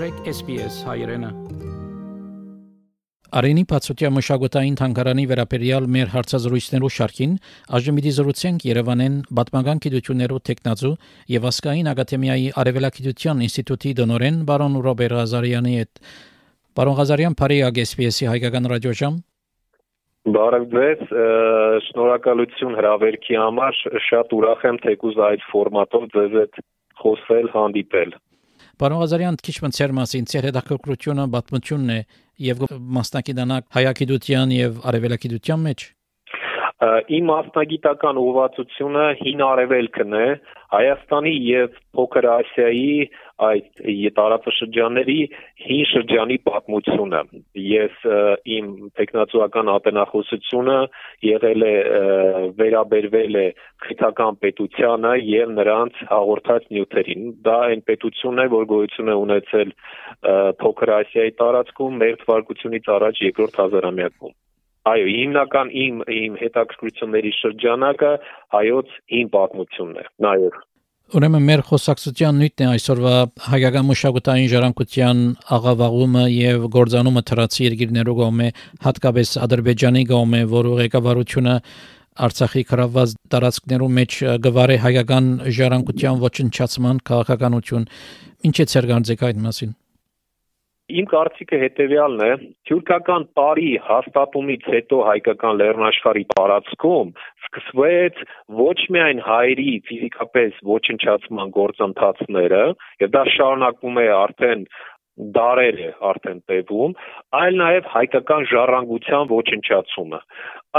մտրեք SPS հայրենը։ Արենի Պացուտյա մշակութային թանգարանի վերաբերյալ մեր հարցազրույցներու շարքին այժմ մի զրուցենք Երևանեն Պատմական գիտություններու տեխնազու եւ Ասկային ակադեմիայի Արևելագիտության ինստիտուտի դոնորեն բարոն Ռոբեր Ղազարյանի հետ։ Բարոն Ղազարյան, բարի SPS-ի հայկական ռադիոժամ։ Բարև ձեզ, շնորհակալություն հրավերքի համար, շատ ուրախ եմ թեկուզ այդ ֆորմատով ձեզ հետ խոսել, հանդիպել։ Պարոն Ղազարյան, քիչ մնացեր մասին, ծեր հետաքրքրությունը պատմությունն է եւ մասնակցանակ հայագիտության եւ արևելագիտության մեջ։ Իմ մասնագիտական ուղղվածությունը հին արևելքն է, Հայաստանի եւ Փոքր Ասիայի այդ տարածաշրջանների հին շրջանի պատմությունը։ Ես իմ տեխնացուական ատենախոսությունը եղել է վերաբերվել է քրթական պետությանը եւ նրանց հաղորդած նյութերին։ Դա այն պետությունն է, որ գոյություն է ունեցել Փոքր Ասիայի տարածքում մեր թվարկությունից առաջ երկրորդ հազարամյակում։ Այո, հիմնական իմ իմ հետաքրքրությունների շրջանակը հայոց հին պատմությունն է։ Նաև Ուրեմն մեր խոսակցության նույնն է այսօրվա հայկական մշակութային ժառանգության աղավաղումը եւ գործանումը թրացի երկիրներու կողմէ հատկապես ադրբեջանի կողմէ, որը ղեկավարությունը Արցախի կրավված տարածքներու մեջ գվարե հայկական ժառանգության ոչնչացման քաղաքականություն։ Ինչ է ցեր գանձեք այդ մասին։ Իմ կարծիքը հետեւյալն է. թուրքական տարի հաստատումից հետո հայկական լեռնաշխարհի տարածքում սկսվեց ոչ միայն հայերի ֆիզիկապես ոչնչացման գործընթացները, եւ դա շարունակվում է արդեն դարեր է արդեն տևում, այլ նաև հայկական ժառանգության ոչնչացումը։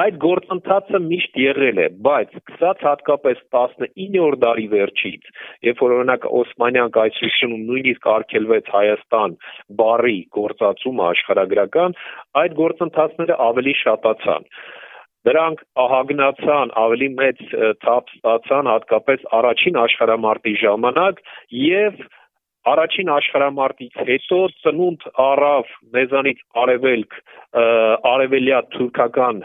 Այդ գործընթացը միշտ եղել է, բայց սկսած հատկապես 19-րդ դարի վերջից, երբ որ օրինակ Օսմանյան կայսրությունում նույնիսկ արգելվեց Հայաստան բարի գործածումը աշխարհագրական, այդ գործընթացները ավելի շատացան դրանք ահագնացան, ավելի մեծ թափ ստացան հատկապես առաջին աշխարհամարտի ժամանակ եւ առաջին աշխարհամարտից հետո ծնունդ առավ մեզանից արևելք արևելյա թուրքական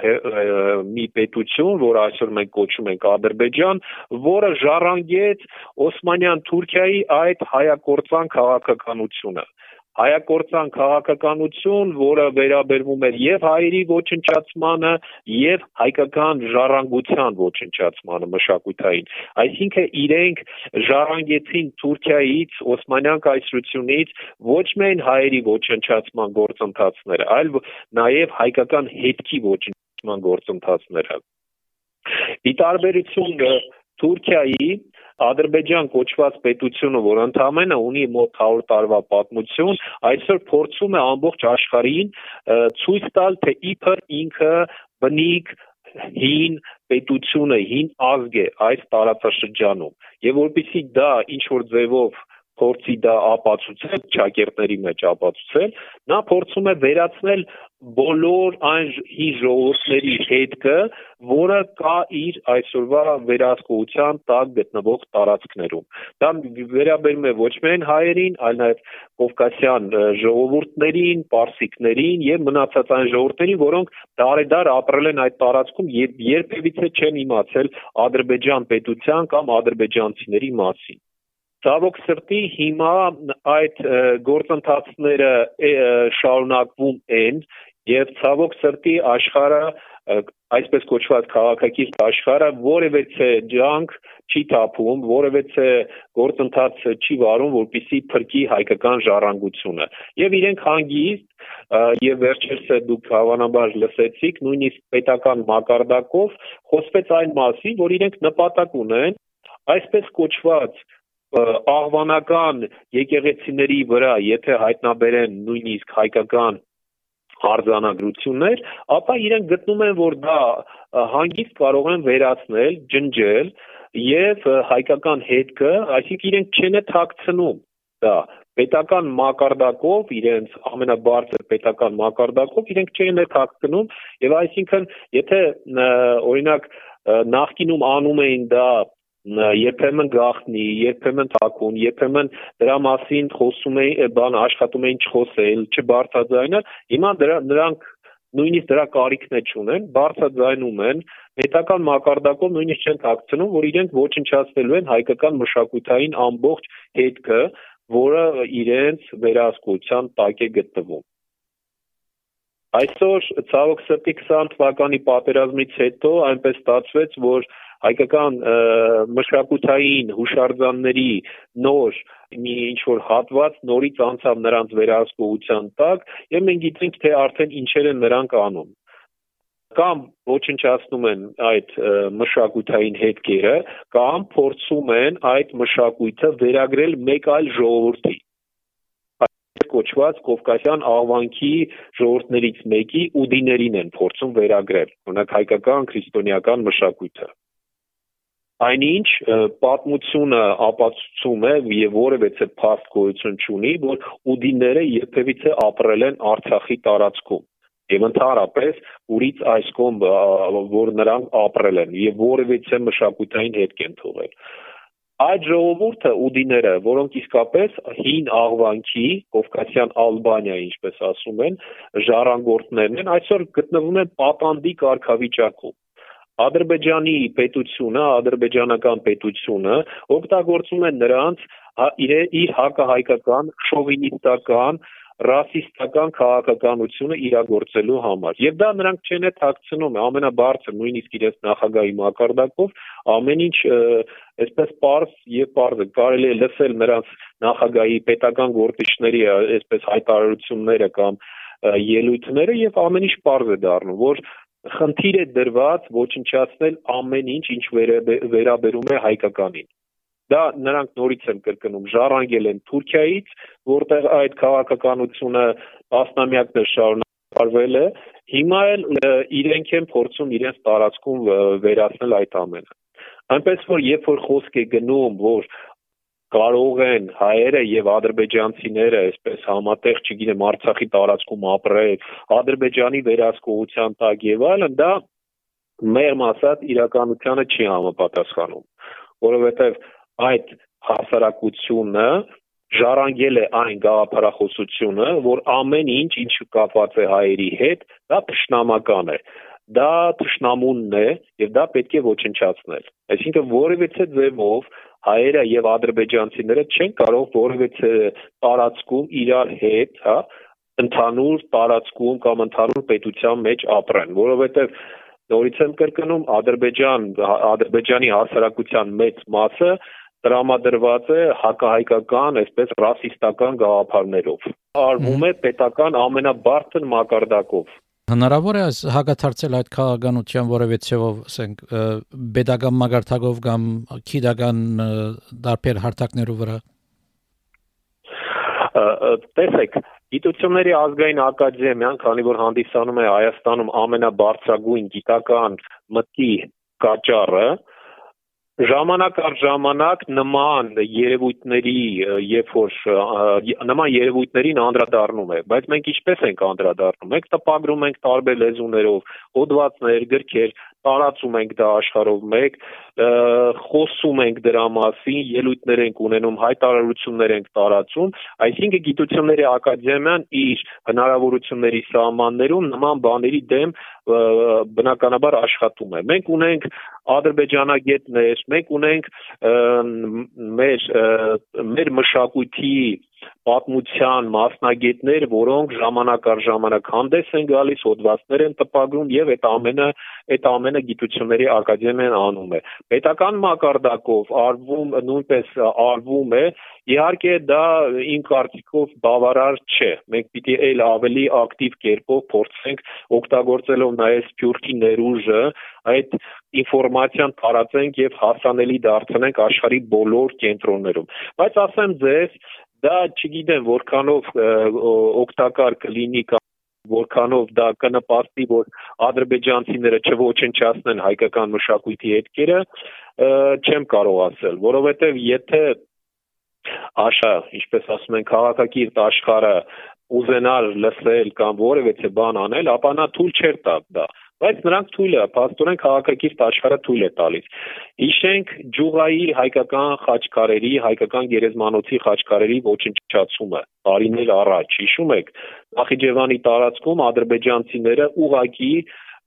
մի պետություն, որ այսօր մենք կոչում ենք Ադրբեջան, որը ժառանգեց Օսմանյան Թուրքիայի այդ հայակորցան քաղաքականությունը հայակորցան քաղաքականություն, որը վերաբերվում էր եւ հայերի ոչնչացմանը, եւ հայկական ժառանգության ոչնչացմանը մշակութային։ Այսինքն իրենք ժառանգեցին Թուրքիայից, Օսմանյան կայսրությունից ոչ միայն հայերի ոչնչացման գործընթացները, այլ նաեւ հայկական հետքի ոչնչացման գործընթացները։ Ի տարբերություն Թուրքիայի Ադրբեջան կոչված պետությունը, որ ընդամենը ունի մոտ 100 տարվա պատմություն, այսօր փորձում է ամբողջ աշխարհին ցույց տալ, թե իբր ինքը բնիկ հին պետությունը, հին ազգ է այս տարածաշրջանում։ Եվ որpիսի դա ինչ որ ձևով փորձի դա ապացուցել, ճակերտների մեջ ապացուցել, նա փորձում է վերացնել բոլոր այն հի ժողովուրդների հետքը, որը կա իր այսօրվա վերահսկողության տակ գտնվող տարածքներում։ Դա վերաբերում է ոչ միայն հայերին, այլ նաև կովկասյան ժողովուրդներին, պարսիկներին եւ մնացած այն ժողովուրդներին, որոնք դարեդար ապրել են այդ տարածքում եւ երբևիցե չեն իմացել Ադրբեջան պետության կամ ադրբեջանցիների մասին ցավոք սրտի հիմա այդ գործընթացները շարունակվում են եւ ցավոք սրտի աշխարհը այսպես կոչված քաղաքակիրթ աշխարհը որևէ ջանք չի թափում, որևէ գործընթաց չի վարում, որպիսի փրկի հայկական ժառանգությունը։ Եվ իրենք հանգիստ եւ վերջերս դուք հավանաբար լսեցիք, նույնիսկ պետական մակարդակով խոսվեց այն մասին, որ իրենք նպատակ ունեն այսպես կոչված աղվանական եկեղեցիների վրա, եթե հայտնաբերեն նույնիսկ հայկական արձանագրություններ, ապա իրենք գտնում են, որ դա հանգիստ կարող են վերացնել, ջնջել եւ հայկական հետքը, այսինքն իրենք չեն թաքցնում դա պետական մակարդակով իրենց ամենաբարձր պետական մակարդակով իրենք չեն թաքցնում եւ այսինքն եթե օրինակ նախկինում անում էին դա երբեմն գախնի, երբեմն թակուն, երբեմն դրա մասին խոսում էին, բան աշխատում էին չխոսել, չբարձրաձայնել։ Հիմա դրա նրանք նույնիսկ դրա կարիքն է չունեն, բարձրաձայնում են, պետական մակարդակով նույնիսկ չեն ակցնում, որ իրենք ոչնչացնելու են հայկական մշակութային ամբողջ հետքը, որը իրենց վերահսկողության տակ է գտնվում։ Այսօր ցավոք սրտի 20 թվականի պատերազմից հետո այնպես ստացվեց, որ հայկական մշակութային հուշարձանների նոր մի ինչ որ հատված նորից անցավ նրանց վերահսկողության տակ եւ մենք գիտենք թե արդեն ինչեր են նրանք անում կամ ոչնչացնում են այդ մշակութային հետքերը կամ փորձում են այդ մշակույթը վերագրել մեկ այլ ժողովրդի կոչված Կովկասյան աղվանքի ժողովրդներից մեկի ուդիներին են փորձում վերագրել օրինակ հայկական քրիստոնեական մշակույթը այնինչ պատմությունը ապացուցում է եւ որևէ փաստ գոյություն չունի, որ ուդիները երբևիցե ապրել են Արցախի տարածքում եւ ընդհանրապես ուրից այս կողմ որ նրանք ապրել են եւ որևէ մշակութային հետք են թողել այդ ժողովուրդը ուդիները, որոնք իսկապես հին աղվանքի, Կովկասյան Ալբանիա, ինչպես ասում են, ժառանգորդներն են, այսօր գտնվում են պատանդի կարգավիճակում Ադրբեջանի պետությունը, ադրբեջանական պետությունը օգտագործում է նրանց իր, հակահայկական, շովինիստական, ռասիստական քաղաքականությունը իրագործելու համար։ Եվ դա նրանք չեն է ཐակցնում, ամենաբարձր նույնիսկ իրենց նախագահի մակարդակով ամեն ինչ այսպես པարզ եւ པարզ է կարելի է լսել նրանց նախագահի պետական գործիչների այսպես հայտարարությունները կամ ելույթները եւ ամեն ինչ པարզ է դառնում, որ խնդիր է դրված ոչնչացնել ամեն ինչ, ինչ վերաբերում է հայկականին։ Դա նրանք նորից են կրկնում, ժառանգել են Թուրքիայից, որտեղ այդ քաղաքականությունը տասնամյակներ շարունակվել է, հիմա էլ իրենք են փորձում իրենց տարածքում վերացնել այդ ամենը։ Այնպես որ երբ որ խոսք է գնում, որ կարող են հայերը եւ ադրբեջանցիները այսպես համատեղ, չգիտեմ, Արցախի տարածքում ապրել, Ադրբեջանի վերահսկողության տակ եւ այլն, դա մեղմ ասած իրականությանը չի համապատասխանում, որովհետեւ այդ հասարակությունը ժառանգել է այն գաղափարախոսությունը, որ ամեն ինչ, ինչ կապված է հայերի հետ, դա ճշնամական է դա ճշնամունն է եւ դա պետք է ոչնչացնել այսինքն որևէ ձևով հայերը եւ ադրբեջանցիները չեն կարող որևէ տարածքում իրար հետ, հա, ընդհանուր տարածքում կամ ընդհանուր պետության մեջ ապրեն, որովհետեւ նորից եմ կրկնում ադրբեջան ադրբեջանի հասարակության մեծ մասը տրամադրված է հակահայկական, այսպես ռասիստական գաղափարներով։ Արվում է պետական ամենաբարձր մակարդակով։ Հնարավոր է հագաթարցել այդ քաղաքականության որևէ ցեվով, ասենք, pedagogan մագարտակով կամ քիդական դարբեր հարթակներով վրա։ Տեսեք, Գիտությունների ազգային ակադեմիան, քանի որ հանդիսանում է Հայաստանում ամենաբարձրագույն գիտական մտքի կաճառը, ժամանակ առ ժամանակ նման երևույթների երբ որ նման երևույթներին անդրադառնում է բայց մենք ինչպես ենք անդրադառնում մենք տպագրում ենք տարբեր լեզուներով հոդվածներ գրքեր տարածում ենք դա աշխարհով մեկ խոսում ենք դրա մասին ելույթներ ենք ունենում հայտարարություններ ենք տարածում այսինքն գիտությունների ակադեմիան իր հնարավորությունների սահմաններում նման բաների դեմ բնականաբար աշխատում է մենք ունենք ադրբեջանագետներ մենք ունենք մեր մեր մշակույթի պատմության մասնագետներ, որոնք ժամանակ առ ժամանակ հանդես են գալիս, հոդվածներ են տպագրում եւ այդ ամենը այդ ամենը գիտությունների ակադեմիան անում է։ Պետական մակարդակով արվում նույնպես արվում է Իհարկե դա իմ կարծիքով բավարար չէ։ Մենք պիտի այլ ավելի ակտիվ կերպով փորձենք օգտագործելով նաև սփյուռքի ներուժը այդ ինֆորմացիան տարածենք եւ հասանելի դարձնենք աշխարհի բոլոր կենտրոններում։ Բայց ասեմ ձեզ, դա չգիտեմ որքանով օգտակար կլինի կամ որքանով դա կնպաստի, որ ադրբեջանցիները չոչնչացնեն հայկական մշակույթի հետքերը, չեմ կարող ասել, որովհետև եթե աշա, ինչպես ասում են, քաղաքակիրթ աշխարհը ուզենալ լսել կամ որևէ բան անել, ապա նա թույլ չէր տա դա բայց նրանք թույլ է, աստորեն քաղաքակիրթ աշխարհը թույլ է տալիս։ Հիշենք Ջուղայի հայկական խաչքարերի, հայկական գերեզմանոցի խաչքարերի ոչնչացումը տարիներ առաջ։ Հիշում եք, Նախիջևանի տարածքում ադրբեջանցիները ուղակի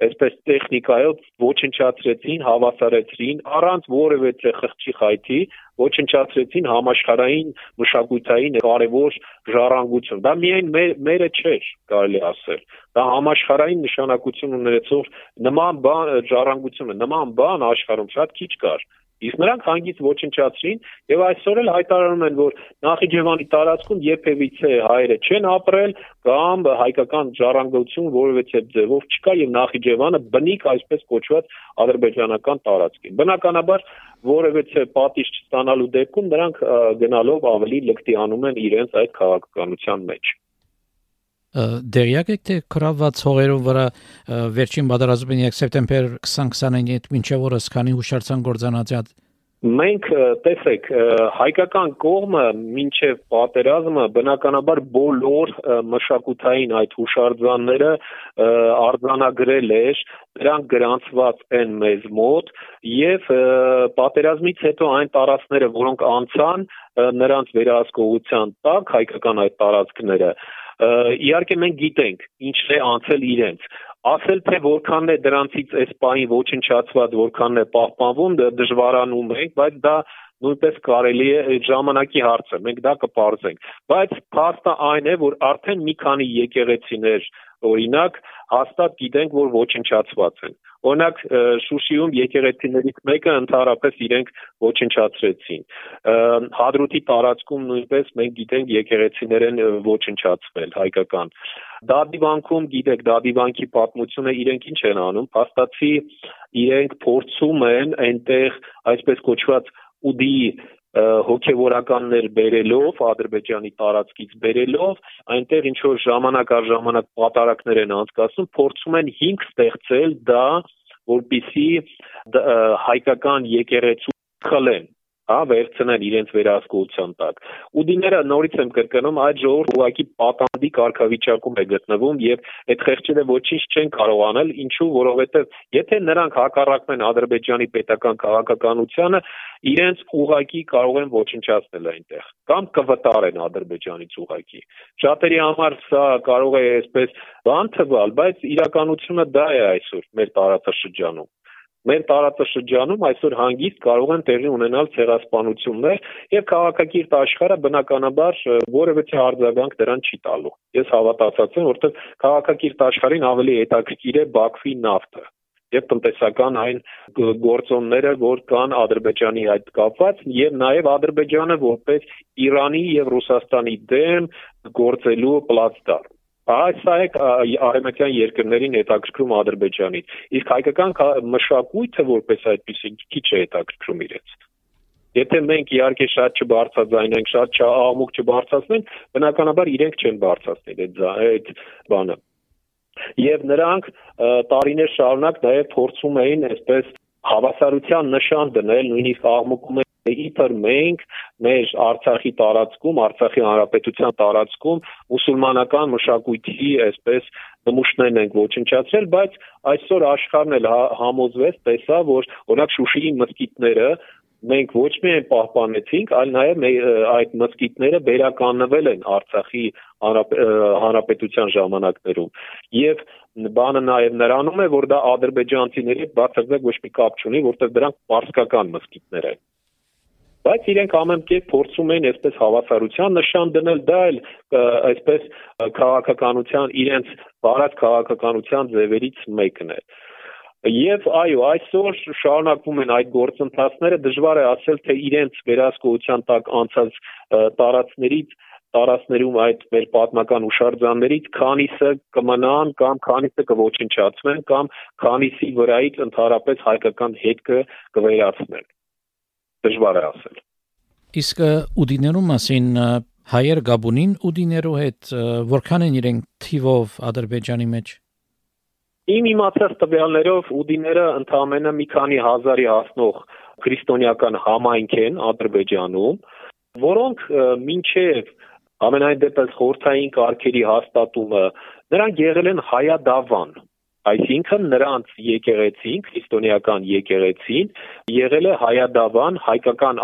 այսպես տեխնիկայով ոչնչացրեցին, հավասարեցրին առանց որևէ խղճի խայթի, ոչնչացրեցին համաշխարհային մշակութային կարևոր ժառանգություն։ Դա միայն մեր, մերը չէր, կարելի ասել։ Դա համաշխարհային նշանակություն ունեցող նման բան ժառանգությունը, նման բան աշխարհում շատ քիչ կար։ Իսկ նրանք հանգիստ ոչնչացրին եւ այսօր էլ հայտարարում են, որ Նախիջևանի տարածքում երբևիցե հայերը չեն ապրել կամ հայկական ժառանգություն որևէ ձևով չկա եւ Նախիջևանը բնիկ այսպես կոչված ադրբեջանական տարածք է։ Բնականաբար որևէ պատիժ չստանալու դեպքում նրանք գնալով ավելի լկտի անում են իրենց այդ քաղաքականության մեջ դերյակ եք թե կրաված հողերով վրա վերջին բادرազումին սեպտեմբեր 2020-ին մինչև օրս քանի հուշարձան գործանած Մենք տեսեք հայկական կողմը մինչև պատերազմը բնականաբար բոլոր մշակութային այդ հուշարձանները արձանագրել էր, դրանք գրանցված են մեզ մոտ եւ պատերազմից հետո այն տարածքները, որոնք անցան նրանց վերահսկողության տակ հայկական այդ տարածքները իհարկե մենք գիտենք ինչն է անցել իրենց ասել թե որքանն է դրանցից այս պահին ոչնչացված որքանն է պահպանվում դժվարանում ենք բայց դա նույնպես կարելի է ժամանակի հարցը մենք դա կպարզենք բայց փաստը այն է որ արդեն մի քանի եկեղեցիներ օրինակ հաստատ գիտենք որ ոչնչացված են Օրինակ Շուշիում եկեղեցիներից մեկը ընդհանրապես իրենք ոչնչացրեցին։ Հադրութի տարածքում նույնպես մենք գիտենք եկեղեցիներ են ոչնչացվել հայկական։ Դադիվանքում գիտեք Դադիվանքի պատմությունը իրենք ինչ են անում, փաստացի իրենք փորձում են այնտեղ այսպես կոչված ուդի հոգևորականներ բերելով Ադրբեջանի տարածքից բերելով այնտեղ ինչ որ ժամանակ առ ժամանակ պատարակներ են անցկացնում փորձում են հիմք ստեղծել դա որպիսի հայկական եկեղեցու խլեն հա վերցնեն իրենց վերահսկողության տակ։ Ուդիները նորից եմ կրկնում, այդ ժողովուրդ ուղակի պատանդի կարգավիճակում է գտնվում եւ այդ խեղճերը ոչինչ չեն կարող անել, ինչու, որովհետեւ եթե նրանք հակառակվեն Ադրբեջանի պետական քաղաքականությանը, իրենց ուղակի կարող են ոչնչացնել այնտեղ կամ կվտարեն Ադրբեջանից ուղակի։ Շատերի համար սա կարող է այսպես բան թվալ, բայց իրականությունը դա է այսօր մեր տարածաշրջանում մեր տարածաշրջանում այսօր հանգիստ կարող են տեղի ունենալ ցեղասպանություններ եւ քաղաքակիրթ աշխարհը բնականաբար որևէ արձագանք դրան չի տալու։ Ես հավատացած եմ, որովհետեւ քաղաքակիրթ աշխարհին ավելի հետաքրքիր է Բաքվի նավթը եւ տնտեսական այն գործոնները, որ կան Ադրբեջանի հետ կապված եւ նաեւ Ադրբեջանը որպես Իրանի եւ Ռուսաստանի դեմ գործելու պլատֆորմ Այս սա է արևմտյան երկրներին հետաքրքրում Ադրբեջանից։ Իսկ հայկական մշակույթը որպես այդպեսի քիչ է հետաքրքրում իրենց։ Եթե մենք իհարկե շատ չբարձրացնենք, շատ չաղմուկ չբարձրացնենք, բնականաբար իրենք չեն բարձրացնել այդ այդ բանը։ Եվ նրանք տարիներ շարունակ նաև փորձում էին այսպես հավասարության նշան դնել, նույնիսկ աղմուկում իբր մենք մեր Արցախի տարածքում, Արցախի հանրապետության տարածքում մուսուլմանական մշակույթի այսպես նմուշներն ենք ոչնչացրել, բայց այսօր աշխարհն էլ հա, համոզվեց, տեսա, որ օրինակ Շուշիի մսկիթները մենք ոչ միայն պահպանեցինք, այլ նաև այդ մսկիթները վերականգնվել են Արցախի հանրապետության ժամանակներում։ Եվ բանը նաև նրանում է, որ դա ադրբեջանցիների հետ բացարձակ ոչ մի կապ չունի, որտեղ դրանք պարսկական մսկիթներ են բայց իրենք ամեն կերպ փորձում էին այսպես հավասարության նշան դնել, դա էլ այսպես քաղաքականության իրենց բարած քաղաքականության ձևերից մեկն է։ Եվ այո, այսօր շարունակվում են այդ գործընթացները, դժվար է ասել, թե իրենց վերահսկողության տակ անցած տարածքներից տարածներում այդ մեր պատմական հուշարձաններից քանիսը կմնան կամ քանիսը կոչնչացվեն կամ քանիսի վրայից ընդհանրապես հայկական հետքը կվերացնեն դժվար է ասել։ Իսկ ուդիներու մասին հայեր գաբունին ուդիներու հետ որքան են իրենք թիվով Ադրբեջանի մեջ Իմ իմացած տվյալներով ուդիները ընդամենը մի քանի հազարի հասնող քրիստոնեական համայնք են Ադրբեջանում, որոնք մինչև ամենայն դեպս խորթային կարգերի հաստատումը նրանք եղել են հայադավան Այսինքն նրանց եկեղեցին, քրիստոնեական եկեղեցին եղել է հայադավան, հայկական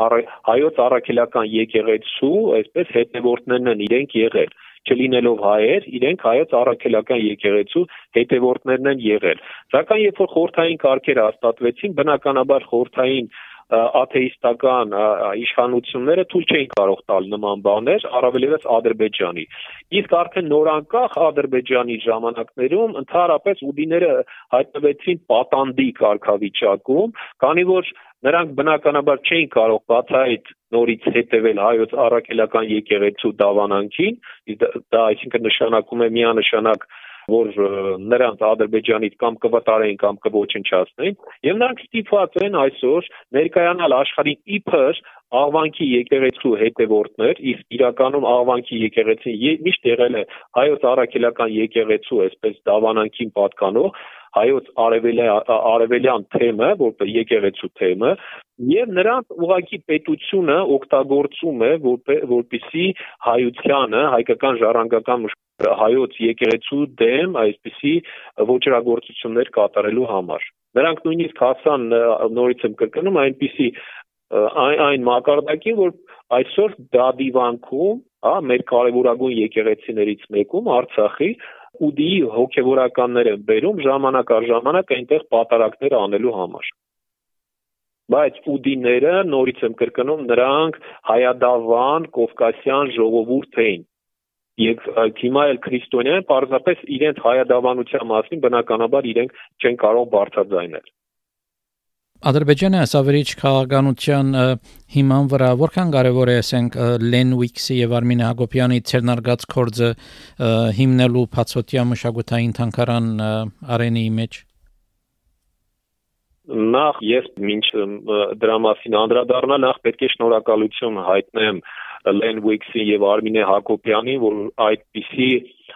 հայոց առաքելական եկեղեցու, այսպես հետևորդներն են իրենք եղել։ չլինելով հայեր, իրենք հայոց առաքելական եկեղեցու հետևորդներն են եղել։ Սակայն երբ որ խորթային կարգերը հաստատվեցին, բնականաբար խորթային աթեիստական իշխանությունները թույլ չէին կարող տալ նման բաներ, առավելևս Ադրբեջանի։ Իսկ արդեն նորանկախ Ադրբեջանի ժամանակներում ընդհանրապես ուդիները հայտնվեցին պատանդի կարգավիճակում, քանի որ նրանք բնականաբար չէին կարող բացահայտ նորից հետևել հայոց առաքելական եկեղեցու դավանանքին, դա այսինքն նշանակում է միանշանակ որ նրանց Ադրբեջանից կամ կվտարեն կամ կոչնչացնեն եւ նրանք ստիպված են այսօր ներկայանալ աշխարհին իբր աղվանքի եկեղեցու հետևորդներ, իսկ իրականում աղվանքի եկեղեցին միշտ եղել է հայոց առաքելական եկեղեցու այսպես դավանանքին պատկանող հայոց արևելյան թեմը, որպես եկեղեցու թեմը, եւ նրանց ուղակի պետությունը օգտագործում է որպեսի հայությանը, հայկական ժառանգական հայոց եկեղեցու դեմ այսպիսի ոչրագործություններ կատարելու համար։ Նրանք նույնիսկ հասան նորից եմ կրկնում այնպիսի այն այն մակարդակին, որ այսօր դադիվանքում, հա, մեր կարևորագույն եկեղեցիներից մեկում Արցախի ուդիի հոգևորականներ են բերում ժամանակ առ ժամանակ այնտեղ պատարակներ անելու համար բայց ուդիները նորից եմ կրկնում նրանք հայադավան կովկասյան ժողովուրդ էին եւ հիմա էլ քրիստոնյան պարզապես իրենց հայադավանության մասին բնականաբար իրենք չեն կարող բարձրաձայնել Ադրբեջանը ասավերիչ քաղաքականության հիման վրա որքան կարևոր է ասենք Լեն Ուիքսի եւ Արմին Հակոբյանի ցերնարգած կորձը հիմնելու փածոտիա մշակութային թանկարան արենի մեջ նախ ես ինչ դրա մասին անդրադառնալ նախ պետք է շնորհակալություն հայտնեմ Լեն Ուիքսի եւ Արմինե Հակոբյանի որ այդպիսի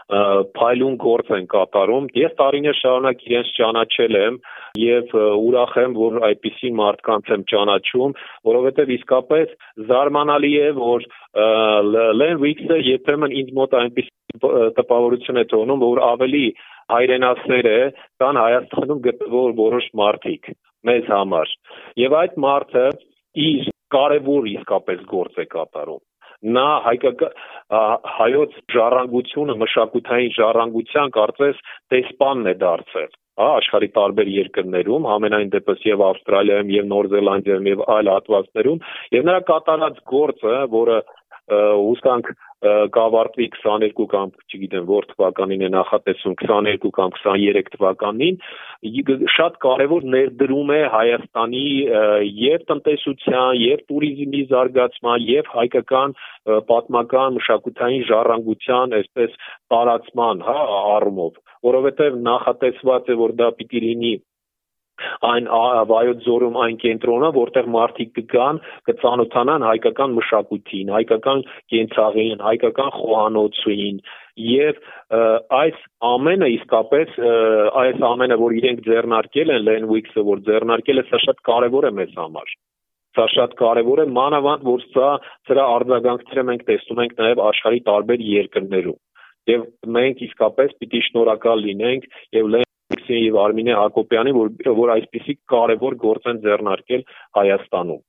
փայլուն գործ են կատարում։ Ես տարիներ շարունակ իրենց ճանաչել եմ եւ ուրախ եմ, որ այդպիսի մարդկանց եմ ճանաչում, որովհետեւ իսկապես զարմանալի է, որ Len Weeks-ը երբեմն ինձ մոտ այնպիսի տպավորություն է թողնում, որ ավելի հայրենասեր է, քան Հայաստանում գտնվող որոշ մարդիկ մեզ համար։ Եվ այդ մարդը իր կարևոր իսկապես գործ է կատարում նա հայկական հայոց ժառանգությունը մշակութային ժառանգության կարծես տեսպանն է դարձել հա աշխարհի տարբեր երկրներում, համենայն դեպս եւ Ավստրալիայում եւ Նոր Զելանդիայում եւ այլ հատվածներում, եւ նրա կատարած գործը, որը հուսանք կավարտվի 22 կամ չգիտեմ որ թվականին է նախատեսվում 22 կամ 23 թվականին շատ կարևոր ներդրում է Հայաստանի եւ տնտեսության եւ туриզմի զարգացման եւ հայկական պատմական մշակութային ժառանգության այսպես տարածման հա առումով որովհետեւ նախատեսված է որ դա պիտի լինի այն վայոց ձորում այն կենտրոնը, որտեղ մարդիկ կգան, կծանոթանան հայկական մշակույթին, հայկական կենցաղին, հայկական խոհանոցին եւ այս ամենը իսկապես այս ամենը որ իրենք ձեռնարկել են Lenwix-ը որ ձեռնարկել է սա շատ կարեւոր է մեզ համար սա շատ կարևոր է մանավանդ որ սա սրա արձագանքները մենք տեսնում ենք նաև աշխարհի տարբեր երկրներում եւ մենք իսկապես պիտի շնորհակալ լինենք եւ Ալեքսեյ եւ Արմինե Հակոբյանի, որ որ այսպիսի կարևոր գործ են ձեռնարկել Հայաստանում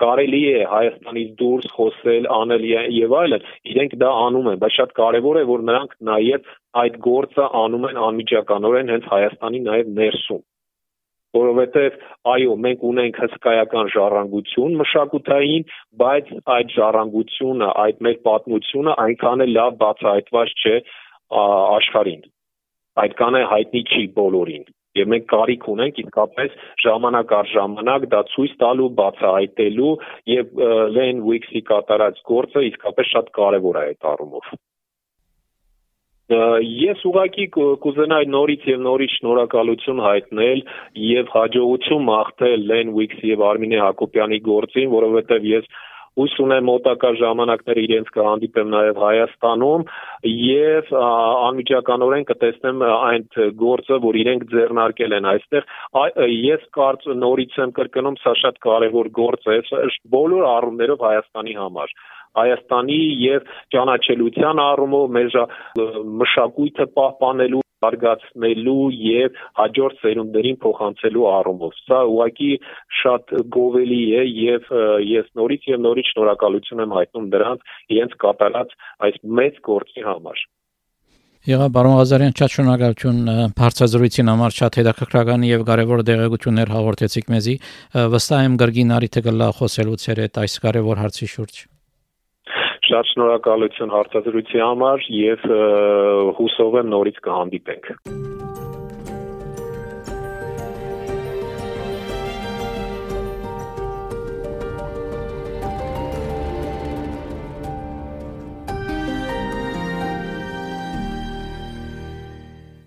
կարելի է Հայաստանից դուրս խոսել, անել եւ այլն, իրենք դա անում են, բայց շատ կարեւոր է որ նրանք նաեւ այդ գործը անում են անմիջականորեն հենց Հայաստանի նաեւ ներսում որովհետև այո մենք ունենք հսկայական ժառանգություն մշակութային, բայց այդ ժառանգությունը, այդ մեր պատմությունը այնքան է լավ բացահայտված չէ աշխարհին այդքան է հայտնի չի բոլորին եւ մենք կարիք ունենք իսկապես ժամանակ առ ժամանակ դա ցույց տալու, բացահայտելու եւ Len Weeks-ի կատարած գործը իսկապես շատ կարեւոր է այդ առումով։ Ես ուղակի կուզենայի նորից եւ նորից շնորհակալություն հայտնել եւ հաջողություն մաղթել Len Weeks եւ Արմինե Հակոբյանի գործին, որովհետեւ ես հույս ունեմ մոտակա ժամանակներ իրենց կհանդիպեմ նաև Հայաստանում եւ անմիջականորեն կտեսնեմ այն գործը, որ իրենք ձեռնարկել են այստեղ։ Ես կարծ նորից եմ կրկնում, սա շատ կարևոր գործ է բոլոր առումներով Հայաստանի համար։ Հայաստանի եւ ճանաչելիության առումով մեր մշակույթը պահպանելու արգացնելու եւ հաջորդ սերունդերին փոխանցելու առումով։ Սա ուղղակի շատ գովելի է եւ ես նորից եւ նորից շնորհակալություն եմ հայտնում դրանց իրենց կատարած այս մեծ գործի համար։ Եղա բարոն Ղազարյան շատ շնորհակալություն բարձրազրույցին համար շատ հետաքրքրական եւ կարեւոր դեղեցություններ հաղորդեցիք մեզի վստահ եմ գրգին արիթը գլա խոսելուց հետ այս կարեւոր հարցի շուրջ Շատ շնորհակալություն հարցազրույցի համար եւ հուսով եմ նորից կհանդիպենք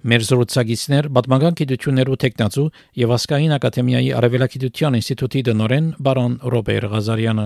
Մեր զրուցակիցներ Պատմական գիտություններու տեխնացու եւ Ասկային ակադեմիայի Արևելագիտության ինստիտուտի դնորեն բարոն Ռոբեր Ղազարյանը։